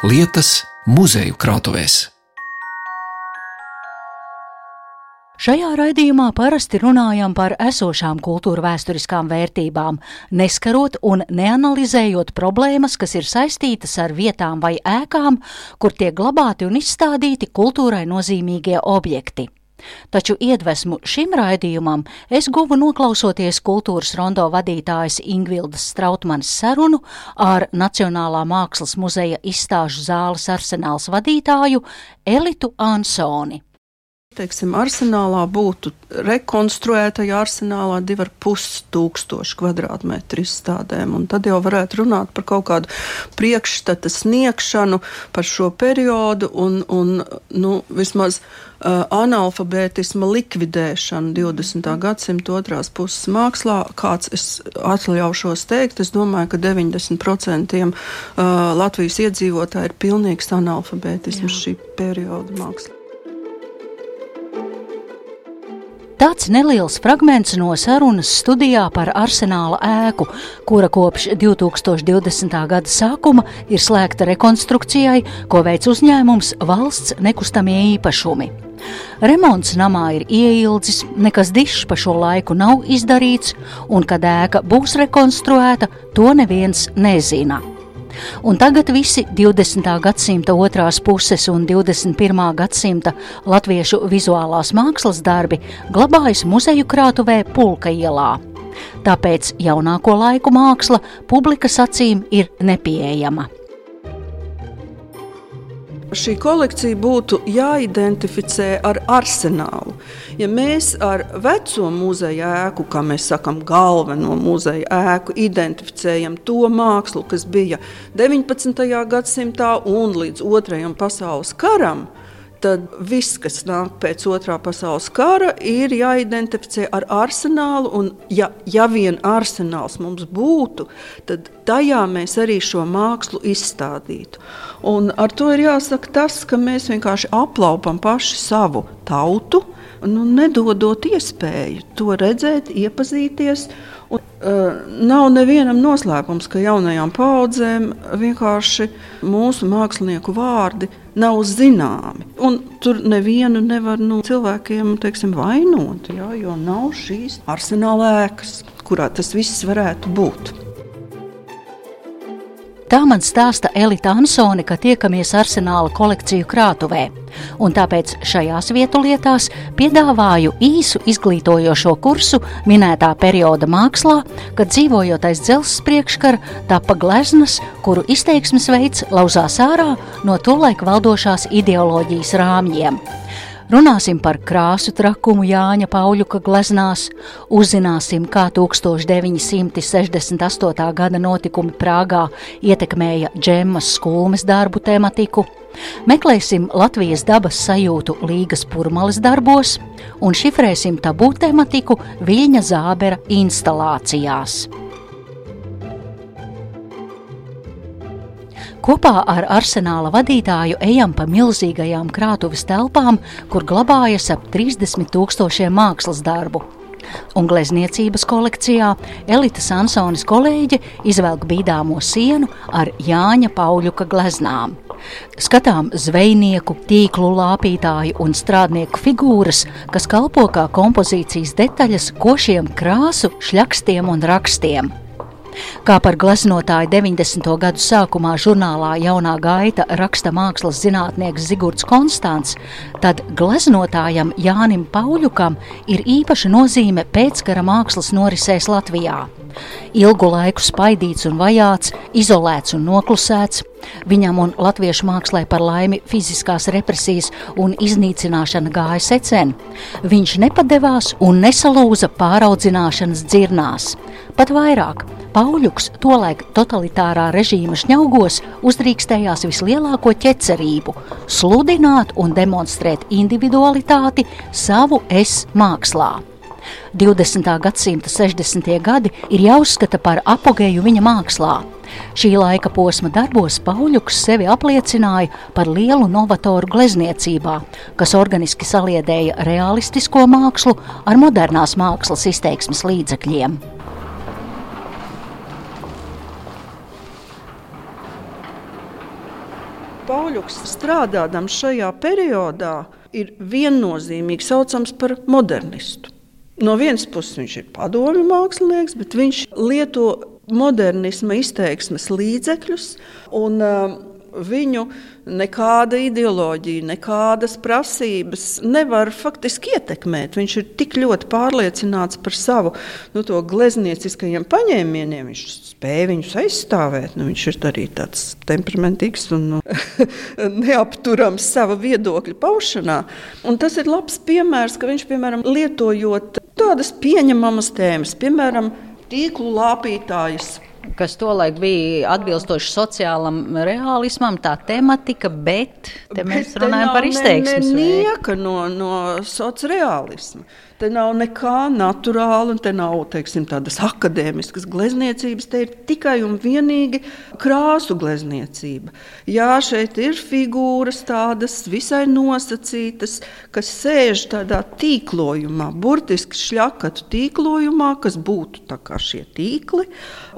lietas muzeju krātuvēs. Šajā raidījumā parasti runājam par esošām kultūra vēsturiskām vērtībām, neskarot un neanalizējot problēmas, kas ir saistītas ar vietām vai ēkām, kur tiek glabāti un izstādīti kultūrai nozīmīgie objekti. Taču iedvesmu šim raidījumam es guvu noklausoties kultūras rondo vadītājas Ingvildas Strautmanas sarunu ar Nacionālā mākslas muzeja izstāžu zāles arsenāls vadītāju Elitu Ansoni. Teiksim, arsenālā būtu rekonstruētajā arsenālā 2,5 tūkstoši kvadrātmetru izstādēm. Tad jau varētu runāt par kaut kādu priekšstata sniegšanu par šo periodu un, un nu, vismaz uh, analfabētisma likvidēšanu 20. gadsimta otrās puses mākslā. Kāds es atļaušos teikt, es domāju, ka 90% uh, Latvijas iedzīvotāji ir pilnīgs analfabētisms šī perioda mākslā. Tāds neliels fragments no sarunas studijā par arsenāla ēku, kura kopš 2020. gada sākuma ir slēgta rekonstrukcijai, ko veic uzņēmums valsts nekustamie īpašumi. Remonts namā ir ieildzis, nekas dišs pa šo laiku nav izdarīts, un kad ēka būs rekonstruēta, to neviens nezina. Un tagad visi 20. gadsimta otrās puses un 21. gadsimta latviešu vizuālās mākslas darbi glabājas muzeju krātuvē Pulka ielā. Tāpēc jaunāko laiku māksla publikas acīm ir nepieejama šī kolekcija būtu jāidentificē ar arsenālu. Ja mēs ar veco muzeja ēku, kā mēs sakām, galveno muzeja ēku, identificējam to mākslu, kas bija 19. gadsimtā un līdz Otrajam pasaules karam, tad viss, kas nāk pēc otrā pasaules kara, ir jāidentificē ar arsenālu. Un, ja, ja vien arsenāls mums būtu, tad tajā mēs arī šo mākslu izstādītu. Un ar to ir jāsaka tas, ka mēs vienkārši aplaupam paši savu tautu, nu, nedodot iespēju to redzēt, iepazīties. Nav nevienam noslēpums, ka jaunajām paudzēm vienkārši mūsu mākslinieku vārdi nav zināmi. Un tur nevienu nevar no nu, cilvēkiem teiksim, vainot, jā, jo nav šīs arsenāla ēkas, kurā tas viss varētu būt. Tā man stāsta Elita Ansone, ka tiekamies arsenāla kolekciju krātuvē. Un tāpēc šajās vietulietās piedāvāju īsu izglītojošo kursu minētā perioda mākslā, kad dzīvojot aiz dzelzs priekškara, tapa gleznas, kuru izteiksmes veids lauzās ārā no tolaik valdošās ideoloģijas rāmjiem. Runāsim par krāsu trakumu Jāņa Pauļuka gleznās, uzzināsim, kā 1968. gada notikumi Prāgā ietekmēja džemmas skulmes darbu tematiku, meklēsim Latvijas dabas sajūtu Līgas purmalis darbos un šifrēsim tabū tematiku Viļņa Zābera instalācijās. Kopā ar arsenāla vadītāju ejam pa milzīgajām krātuves telpām, kur glabājas ap 30 tūkstošiem mākslas darbu. Un glezniecības kolekcijā Elita Sansonis kolēģe izvelk bīdāmo sienu ar Jāņa Pauļuka gleznām. Skatām zvejnieku, tīklu lāpītāju un strādnieku figūras, kas kalpo kā kompozīcijas detaļas košiem krāsu, šļakstiem un rakstiem. Kā par gleznotāju 90. gadu sākumā žurnālā Jaunā gaita raksta mākslas zinātnieks Zigorts Konstants, tad gleznotājam Jānim Pauļukam ir īpaša nozīme pēckara mākslas norisēs Latvijā. Ilgu laiku spaidīts un vajāts, izolēts un noklusēts, Viņam un latviešu mākslē par laimi fiziskās represijas un iznīcināšana gāja secen. Viņš nepadevās un nesalūza pāraudzināšanas dzirnās. Pat vairāk, Pauļuks tolaik totalitārā režīma šņaugos uzdrīkstējās vislielāko ķecerību - sludināt un demonstrēt individualitāti savu es mākslā. 20. gadsimta 60. gadi ir jāuzskata par apogēju viņa mākslā. Šī laika posma darbos Pauļuks sevi apliecināja par lielu novatoru glezniecībā, kas organiski saliedēja realistisko mākslu ar modernās mākslas izteiksmes līdzekļiem. Pauļuks strādādams šajā periodā ir viennozīmīgi saucams par modernistu. No vienas puses viņš ir padomju mākslinieks, bet viņš lieto modernisma izteiksmes līdzekļus un uh, viņu nekāda ideoloģija, nekādas prasības nevar faktiski ietekmēt. Viņš ir tik ļoti pārliecināts par savu nu, gleznieciskajiem paņēmieniem, viņš spēja viņus aizstāvēt. Nu, viņš ir arī tāds temperamentīgs un nu, neapturams sava viedokļa paušanā. Un tas ir labs piemērs, ka viņš, piemēram, lietojot tādas pieņemamas tēmas, piemēram, tīklu lāpītājas kas tolaik bija atbilstoši sociālam realismam, tā tematika, bet te mēs bet runājam te par izteiksmes. Ne, nieka no, no sociālisma. Te nav nekā naturāla, un te nav teiksim, tādas akadēmiskas glezniecības. Te ir tikai un vienīgi krāsu glezniecība. Jā, šeit ir figūras tādas visai nosacītas, kas sēž tādā tīklojumā, burtiski šļakatu tīklojumā, kas būtu kā šie tīkli.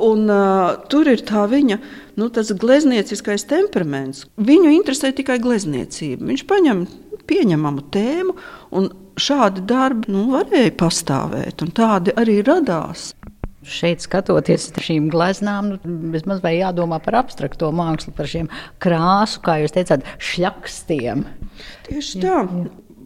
Un, uh, tur ir tā viņa nu, gleznieciskais temperaments. Viņu interesē tikai glezniecība. Viņš paņem pieņemamu tēmu un šādi darbi nu, varēja pastāvēt, un tādi arī radās. Šeit skatoties uz šīm gleznām, nu, vismaz vai jādomā par abstrakto mākslu, par šiem krāsu, kā jūs teicāt, šļakstiem. Tieši tā.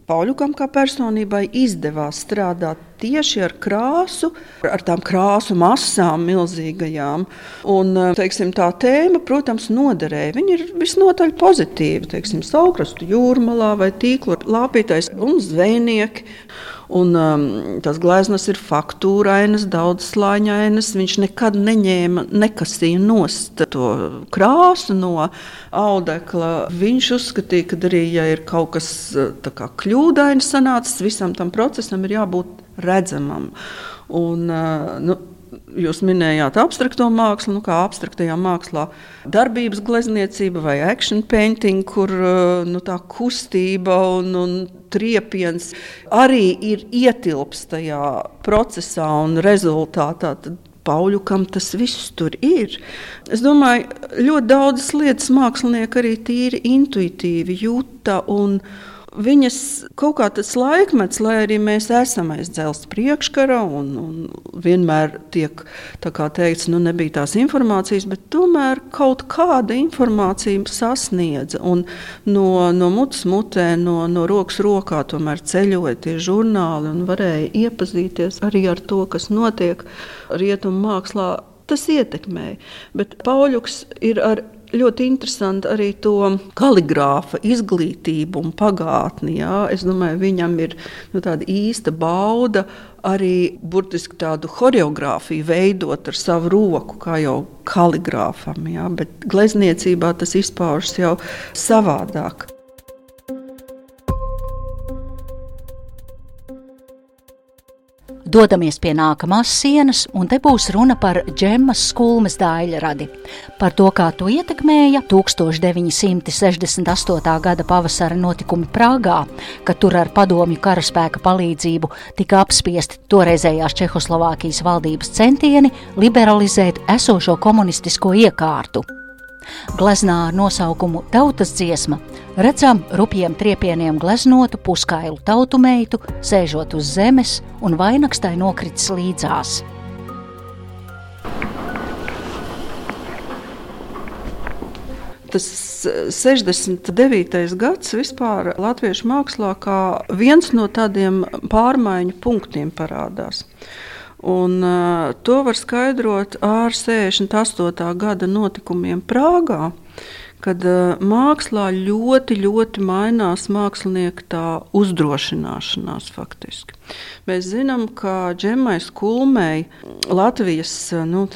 Pauļukam kā personībai izdevās strādāt tieši ar krāsu, ar tām krāsu masām milzīgajām. Un, teiksim, tā tēma, protams, noderēja. Viņa ir visnotaļ pozitīva. Teiksim, Saukrastu jūrmalā vai tīkla lāpītais un zvejnieki. Un, um, tas gleznas ir faktūrainas, daudzslāņainas. Viņš nekad neņēma, nekasīja nost to krāsu no audekla. Viņš uzskatīja, ka arī, ja ir kaut kas kā, kļūdains sanācis, visam tam procesam ir jābūt redzamam. Un, uh, nu, Jūs minējāt abstrakto mākslu, nu, kā abstraktajā mākslā, darbības glezniecība vai action painting, kur nu, tā kustība un, un triepiens arī ir ietilpst tajā procesā un rezultātā. Tad Pauļukam tas viss tur ir. Es domāju, ļoti daudzas lietas mākslinieki arī tīri intuitīvi jūta un jūta viņas kaut kā tas laikmets, lai arī mēs esam aiz dzelzceļa priekškara un, un vienmēr tiek teikts, nu nebija tās informācijas, bet tomēr kaut kāda informācija sasniedza. Un no, no mutes mutē, no, no rokas rokā tomēr ceļoja tie žurnāli un varēja iepazīties arī ar to, kas notiek rietumu mākslā. Tas ietekmēja, bet Pauļuks ir ar ļoti interesanti arī to kaligrāfa izglītību un pagātni. Jā. Es domāju, viņam ir nu, tāda īsta bauda arī burtiski tādu choreogrāfiju veidot ar savu roku, kā jau kaligrāfam. Jā. Bet glezniecībā tas izpaužas jau savādāk. Dodamies pie nākamās sienas, un te būs runa par džemas skulmes daļradi. Par to, kā to ietekmēja 1968. gada pavasara notikumi Prāgā, kad tur ar padomju karaspēka palīdzību tika apspiesti toreizējās Čehoslovākijas valdības centieni liberalizēt esošo komunistisko iekārtu. Gleznā ar nosaukumu Tautas dziesma redzam rupjiem triepieniem gleznotu puskailu tautu meitu, sēžot uz zemes un vainagstai nokritis līdzās. Tas 69. gads vispār latviešu mākslā kā viens no tādiem pārmaiņu punktiem parādās. Un, uh, to var skaidrot ar 68. gada notikumiem Prāgā, kad uh, mākslā ļoti, ļoti mainās mākslinieka uzdrošināšanās. Faktiski. Mēs zinām, ka Džemai Skulmei Latvijas nu,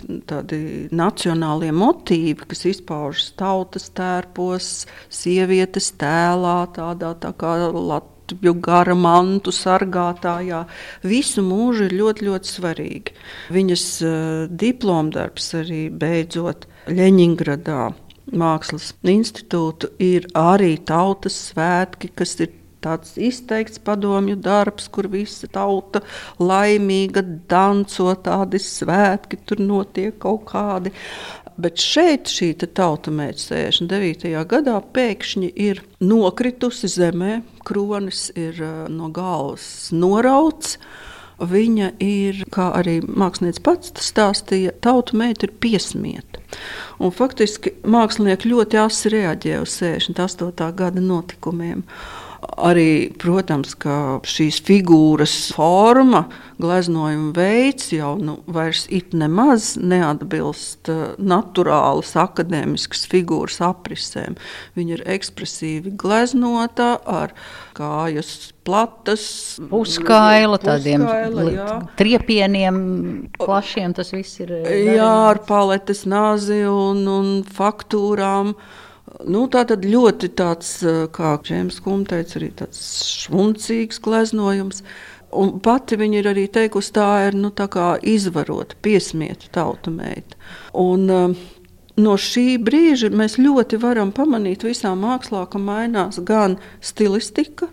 nacionālie motīvi, kas izpaužas tautas tērpos, sievietes tēlā, tādā tā kā Latvijas jau gara mantu sargātājā. Visu mūžu ir ļoti, ļoti svarīgi. Viņas uh, diplomdarbs arī beidzot Ļeņingradā. Mākslas institūtu ir arī tautas svētki, kas ir tāds izteikts padomju darbs, kur visa tauta laimīga danco, tādi svētki tur notiek kaut kādi. Bet šeit šī tautamēģa 69. gadā pēkšņi ir nokritusi zemē, kronis ir no galvas norauts. Viņa ir, kā arī mākslinieks pats stāstīja, tautu meita ir piesmieta. Un faktiski mākslinieki ļoti asi reaģē uz 68. gada notikumiem. Arī, protams, ka šīs figūras forma, gleznojuma veids jau nu, vairs it nemaz neatbilst uh, naturālas akadēmiskas figūras aprisēm. Viņa ir ekspresīvi gleznota ar kājas platas, puskaila, tādiem triepieniem, plašiem. Tas viss ir. Jā, ar paletes nāzi un, un faktūrām. Nu, tā tad ļoti tāds, eh, kā Džēmas Kungs teica, arī tāds švuncīgs gleznojums. Un pati viņa ir arī teikusi, tā ir nu, tā izvarota, piesmieta tauta meita. Un, uh, no šī brīža mēs ļoti varam pamanīt visā mākslā, ka mainās gan stilistika,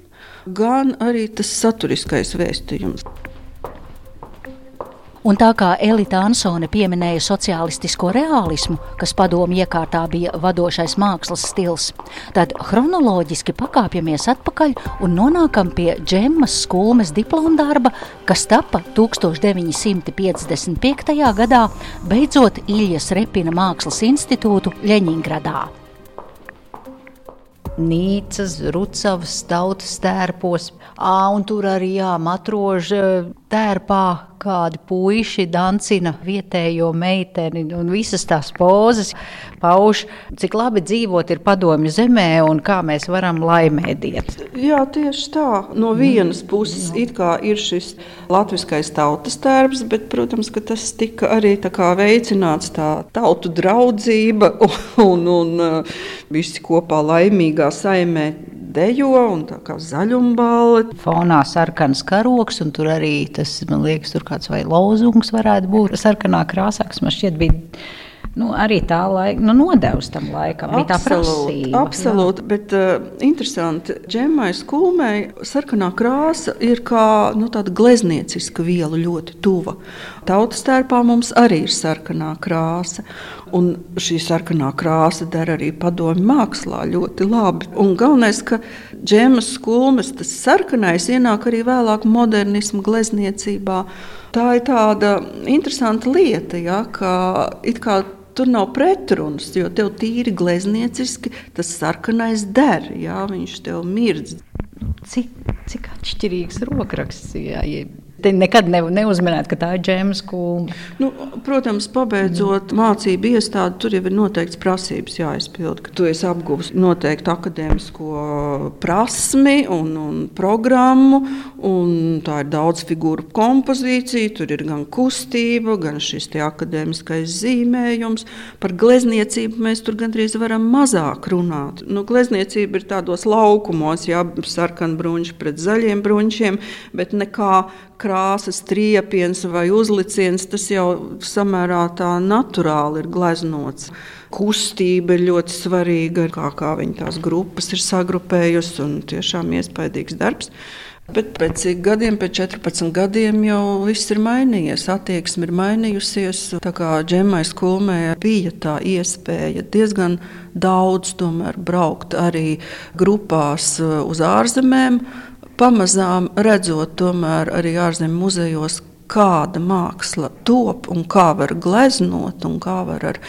gan arī tas saturiskais vēstījums. Un tā kā Elita Ansone pieminēja sociālistisko realismu, kas padomu iekārtā bija vadošais mākslas stils, tad chronoloģiski pakāpjamies atpakaļ un nonākam pie Džemmas skulmes diplomdarba, kas tapa 1955. gadā, beidzot Iljas Repina Mākslas institūtu Ļeņingradā. Nīcas, Rucavas, tautas tērpos, ā, un tur arī jā, matroža tērpā kādi puiši dancina vietējo meiteni, un visas tās pozas pauž, cik labi dzīvot ir padomju zemē un kā mēs varam laimēdiet. Jā, tieši tā. No vienas puses it kā ir šis latviskais tautas tērps, bet, protams, ka tas tika arī tā kā veicināts tā tautu draudzība un, un, un uh, visi kopā laimīgā saimē dejo un tā kā zaļumbāle. Fonā sarkans karoks, un tur arī tas, man liekas, tur kāds vai lozungs varētu būt sarkanā krāsā, kas man šķiet bija nu, arī tā laika, nu, nodevs tam laikam. Bija tā prasība. Absolūti, bet uh, interesanti, džemai skulmei sarkanā krāsa ir kā nu, tāda gleznieciska viela ļoti tuva. Tautas tērpā mums arī ir sarkanā krāsa. Un šī sarkanā krāsa der arī padomju mākslā ļoti labi. Un galvenais, ka džemas skulmes, tas sarkanais, ienāk arī vēlāk modernismu glezniecībā. Tā ir tāda interesanta lieta, ja, ka it kā tur nav pretrunas, jo tev tīri gleznieciski tas sarkanais der, jā, viņš tev mirdz. Cik, cik atšķirīgs rokraksts, jā, ja Te nekad ne, neuzminēt, ka tā ir džēmas kūma. Nu, protams, pabeidzot mm. mācību iestādi, tur jau ir noteikts prasības jāizpild, ka tu esi apguvis noteiktu akadēmisko prasmi un, un programmu, un tā ir daudz figūru kompozīcija, tur ir gan kustība, gan šis akadēmiskais zīmējums. Par glezniecību mēs tur gandrīz varam mazāk runāt. Nu, glezniecība ir tādos laukumos, jā, sarkanbruņš pret zaļiem bruņšiem, bet nekā krāsas, triepiens vai uzliciens, tas jau samērā tā naturāli ir gleznots. Kustība ir ļoti svarīga, kā, kā viņi tās grupas ir sagrupējusi, un tiešām iespaidīgs darbs. Bet pēc gadiem, pēc 14 gadiem, jau viss ir mainījies. Attieksme ir mainījusies. Tā kā džemai skolmē bija tā iespēja diezgan daudz braukt arī grupās uz ārzemēm pamazām redzot tomēr arī ārzemju muzejos, kāda māksla top un kā var gleznot, un kā var ar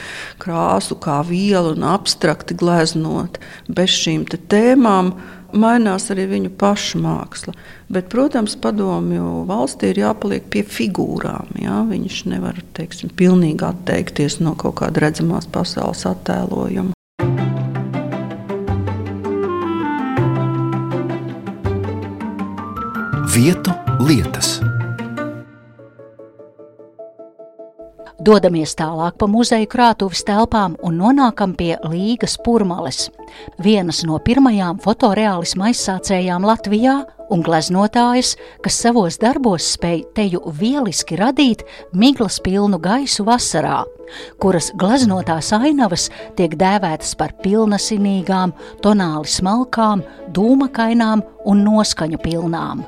krāsu, kā vielu un abstrakti gleznot. Bez šīm tēmām mainās arī viņu pašu māksla. Bet, protams, padomju valstī ir jāpaliek pie figūrām. Jā? Viņš nevar teiksim, pilnīgi atteikties no kaut kāda redzamās pasaules attēlojuma. Vietu lietas. Dodamies tālāk pa muzeja krātuves telpām un nonākam pie Līgas Pūrmales, vienas no pirmajām fotoreālisma aizsācējām Latvijā un gleznotājas, kas savos darbos spēj teju lieliski radīt miglas pilnu gaisu vasarā, kuras gleznotās ainavas tiek dēvētas par pilnasinīgām, tonāli smalkām, dūmakainām un noskaņu pilnām.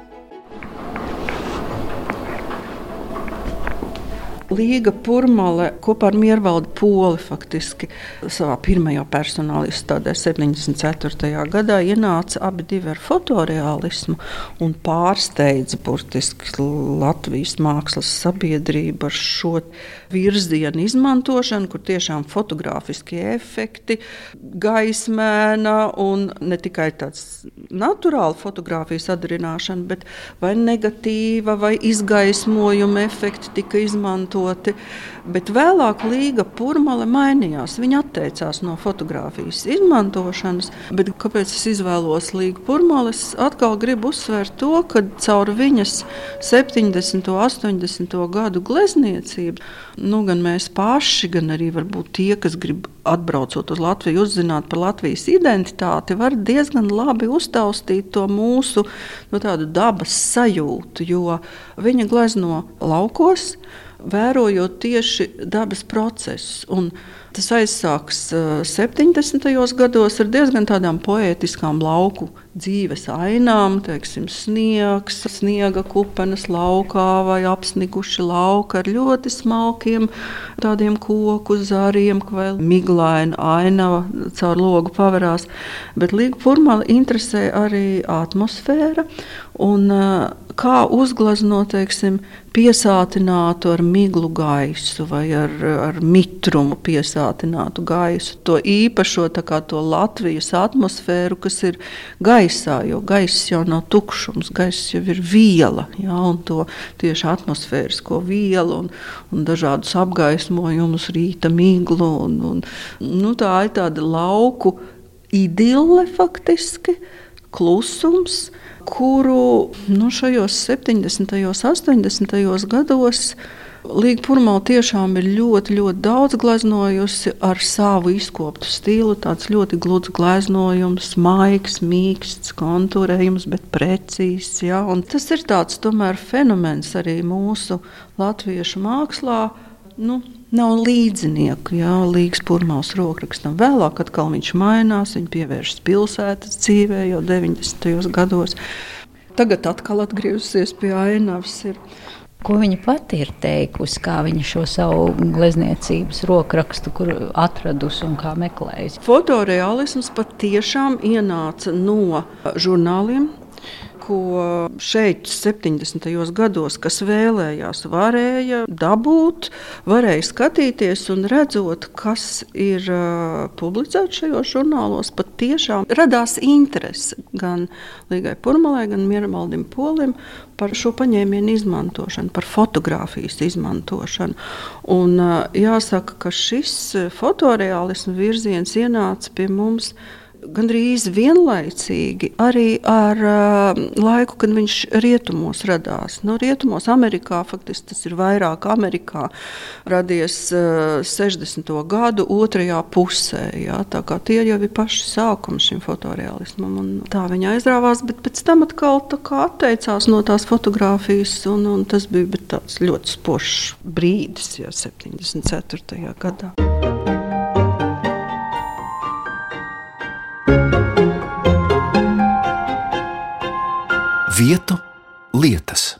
Līga Purmale kopā ar Miervaldu Poli faktiski savā pirmajā personāla izstādē 74. gadā ienāca abi divi ar fotoreālismu un pārsteidza burtiski Latvijas mākslas sabiedrību ar šo virzienu izmantošanu, kur tiešām fotografiskie efekti, gaismēna un ne tikai tāds naturāla fotografijas atdarināšana, bet vai negatīva vai izgaismojuma efekti tika izmantoti izmantoti. Bet vēlāk Līga Pūrmale mainījās. Viņa atteicās no fotografijas izmantošanas. Bet kāpēc es izvēlos Līgu Pūrmale? Es atkal gribu uzsvērt to, ka caur viņas 70. un 80. gadu glezniecību, nu, gan mēs paši, gan arī tie, kas grib atbraucot uz Latviju, uzzināt par Latvijas identitāti, var diezgan labi uztaustīt to mūsu nu, dabas sajūtu, jo viņa glezno laukos vērojot tieši dabas procesus. Tas aizsāks 70. gados ar diezgan tādām poētiskām lauku dzīves ainām, teiksim, sniegs, sniega kupenes laukā vai apsniguši lauka ar ļoti smalkiem tādiem koku zariem, vai miglaina ainava caur logu pavarās. Bet Līga Furmala interesē arī atmosfēra un kā uzgleznot, teiksim, piesātinātu ar miglu gaisu vai ar, ar mitrumu piesātinātu gaisu. To īpašo to Latvijas atmosfēru, kas ir gaisā, jo gaiss jau nav tukšums, gaiss jau ir viela, ja, un to tieši atmosfērisko vielu un, un dažādus apgaismojumus, rīta miglu. Un, un, nu, tā ir tāda lauku idille faktiski, klusums kuru nu, šajos 70. un 80. gados Līga tiešām ir ļoti, ļoti daudz gleznojusi ar savu izkoptu stilu. Tāds ļoti gluds gleznojums, maigs, mīksts, kontūrējums, bet precīzs. Ja? Un tas ir tāds tomēr fenomens arī mūsu latviešu mākslā. Nu, Nav līdzinieku, jā, līgas purmāls rokrakstam. Vēlāk atkal viņš mainās, viņa pievēršas pilsētas dzīvē jau 90. gados. Tagad atkal atgriezusies pie ainavas. Ir. Ko viņa pati ir teikusi, kā viņa šo savu glezniecības rokrakstu atradusi un kā meklējusi? Fotoreālisms patiešām ienāca no žurnāliem, ko šeit 70. gados, kas vēlējās, varēja dabūt, varēja skatīties un redzot, kas ir publicēts šajos žurnālos, patiešām radās interese gan Līgai Purmalai, gan Miermaldim Polim par šo paņēmienu izmantošanu, par fotografijas izmantošanu. Un, jāsaka, ka šis fotoreālismu virziens ienāca pie mums gandrīz vienlaicīgi arī ar uh, laiku, kad viņš rietumos radās. Nu, rietumos, Amerikā, faktiski tas ir vairāk Amerikā, radies uh, 60. gadu otrajā pusē. Jā, tie jau ir paši sākumi šim fotoreālismam. Tā viņa aizrāvās, bet pēc tam atkal atteicās no tās fotografijas, un, un tas bija tāds ļoti spožs brīdis, jau 74. gadā. Vietu lietas.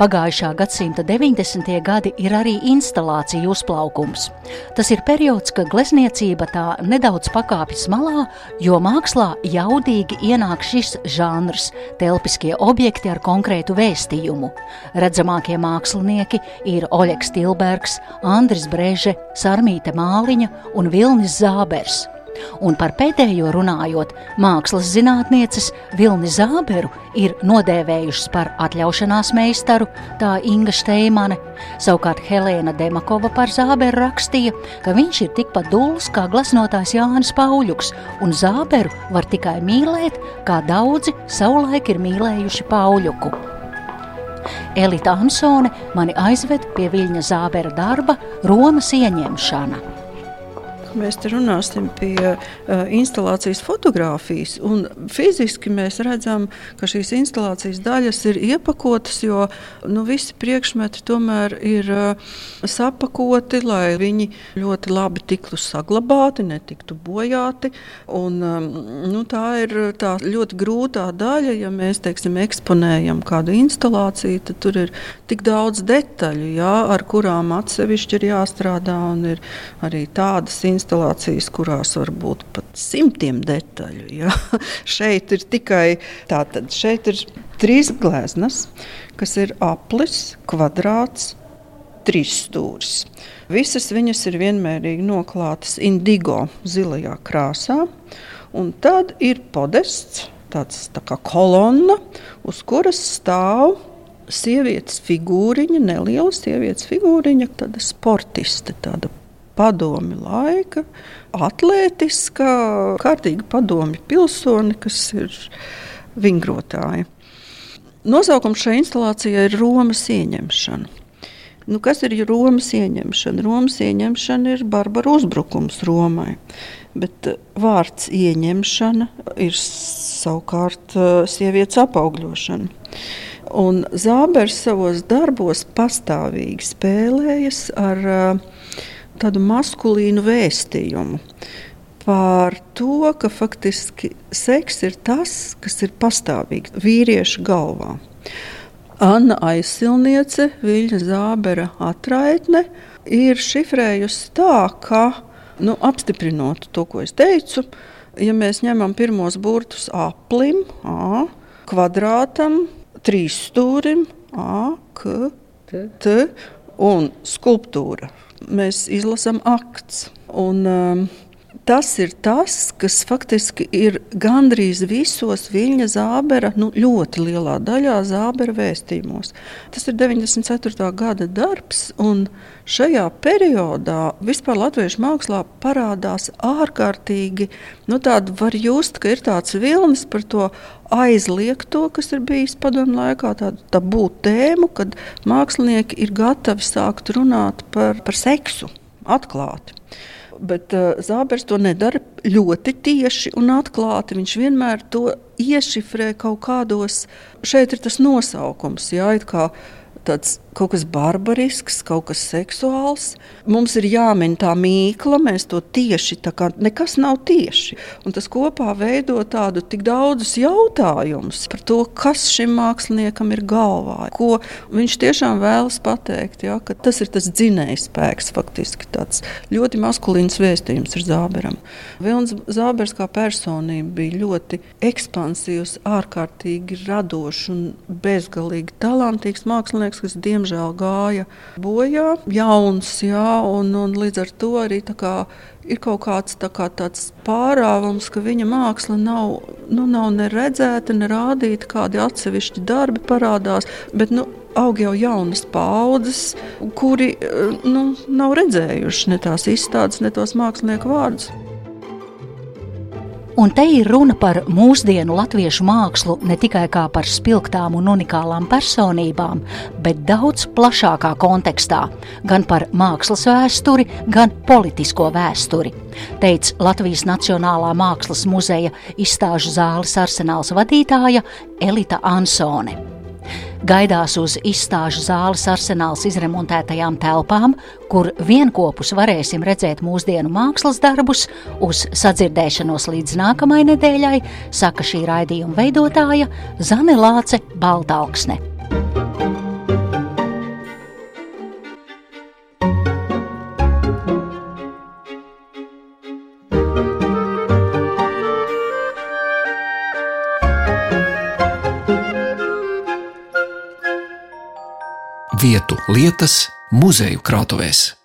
Pagājušā gadsimta 90. gadi ir arī instalāciju uzplaukums. Tas ir periods, kad glezniecība tā nedaudz pakāpjas malā, jo mākslā jaudīgi ienāk šis žanrs - telpiskie objekti ar konkrētu vēstījumu. Redzamākie mākslinieki ir Oļegs Tilbergs, Andris Breže, Sarmīte Māliņa un Vilnis Zābers. Un par pēdējo runājot, mākslas zinātnieces Vilni Zāberu ir nodēvējušas par atļaušanās meistaru, tā Inga Steimane. Savukārt Helēna Demakova par Zāberu rakstīja, ka viņš ir tikpat dūls kā glasnotājs Jānis Pauļuks, un Zāberu var tikai mīlēt, kā daudzi savulaik ir mīlējuši Pauļuku. Elita Ansone mani aizved pie Viļņa Zābera darba Romas ieņemšana. Mēs te runāsim pie uh, instalācijas fotografijas. Fiziski mēs redzam, ka šīs instalācijas daļas ir iepakotas, jo nu, visi priekšmeti tomēr ir uh, sapakoti, lai viņi ļoti labi tiktu saglabāti, netiktu bojāti. Un, um, nu, tā ir tā ļoti grūtā daļa, ja mēs teiksim, eksponējam kādu instalāciju, tad tur ir tik daudz detaļu, jā, ar kurām atsevišķi ir jāstrādā. Ir arī tādas instalācijas, kurās var būt pat simtiem detaļu. Ja? šeit ir tikai tātad, šeit ir trīs gleznas, kas ir aplis, kvadrāts, trīs stūris. Visas viņas ir vienmērīgi noklātas indigo zilajā krāsā, un tad ir podests, tāds tā kā kolonna, uz kuras stāv sievietes figūriņa, neliela sievietes figūriņa, tāda sportiste, tāda padomi laika, atletiska, kārtīga padomi pilsoni, kas ir vingrotāji. Nosaukums šai instalācijai ir Romas ieņemšana. Nu, kas ir Romas ieņemšana? Romas ieņemšana ir barbaru uzbrukums Romai. Bet eh, vārds ieņemšana ir savukārt eh, sievietes apaugļošana. Un Zābers savos darbos pastāvīgi spēlējas ar uh, tādu maskulīnu vēstījumu par to, ka faktiski seks ir tas, kas ir pastāvīgs vīriešu galvā. Anna aizsilniece, Viļņa Zābera atraitne, ir šifrējusi tā, ka, nu, apstiprinot to, ko es teicu, ja mēs ņemam pirmos burtus aplim, A, kvadrātam, trīs stūrim, A, K, T un skulptūra. Mēs izlasām akts. Un, um, tas ir tas, kas faktiski ir gandrīz visos Viļņa zābera, nu, ļoti lielā daļā zābera vēstījumos. Tas ir 94. gada darbs, un šajā periodā vispār latviešu mākslā parādās ārkārtīgi, nu, tāda var just, ka ir tāds vilnis par to aizliegto, kas ir bijis padomu laikā, tādu tabū tēmu, kad mākslinieki ir gatavi sākt runāt par, par seksu atklāti bet uh, Zābers to nedara ļoti tieši un atklāti. Viņš vienmēr to iešifrē kaut kādos, šeit ir tas nosaukums, jā, kā tāds kaut kas barbarisks, kaut kas seksuāls. Mums ir jāmin tā mīkla, mēs to tieši tā kā nekas nav tieši. Un tas kopā veido tādu tik daudzus jautājumus par to, kas šim māksliniekam ir galvā, ko viņš tiešām vēlas pateikt. Ja, tas ir tas dzinējs spēks, faktiski tāds ļoti maskulīns vēstījums ir Zāberam. Vilns Zābers kā personība bija ļoti ekspansīvs, ārkārtīgi radošs un bezgalīgi talantīgs mākslinieks, kas diemžēl diemžēl gāja bojā. Jauns, jā, un, un līdz ar to arī kā, ir kaut kāds tā kā pārāvums, ka viņa māksla nav, nu, nav ne redzēta, ne rādīta, kādi atsevišķi darbi parādās. Bet, nu, aug jau jaunas paudzes, kuri nu, nav redzējuši ne tās izstādes, ne tos mākslinieku vārdus. Un te ir runa par mūsdienu latviešu mākslu ne tikai kā par spilgtām un unikālām personībām, bet daudz plašākā kontekstā - gan par mākslas vēsturi, gan politisko vēsturi, teica Latvijas Nacionālā mākslas muzeja izstāžu zāles arsenāls vadītāja Elita Ansone gaidās uz izstāžu zāles arsenāls izremontētajām telpām, kur vienopus varēsim redzēt mūsdienu mākslas darbus, uz sadzirdēšanos līdz nākamajai nedēļai, saka šī raidījuma veidotāja Zane Lāce Baltāksne. Lietas, muzeju krātuvēs.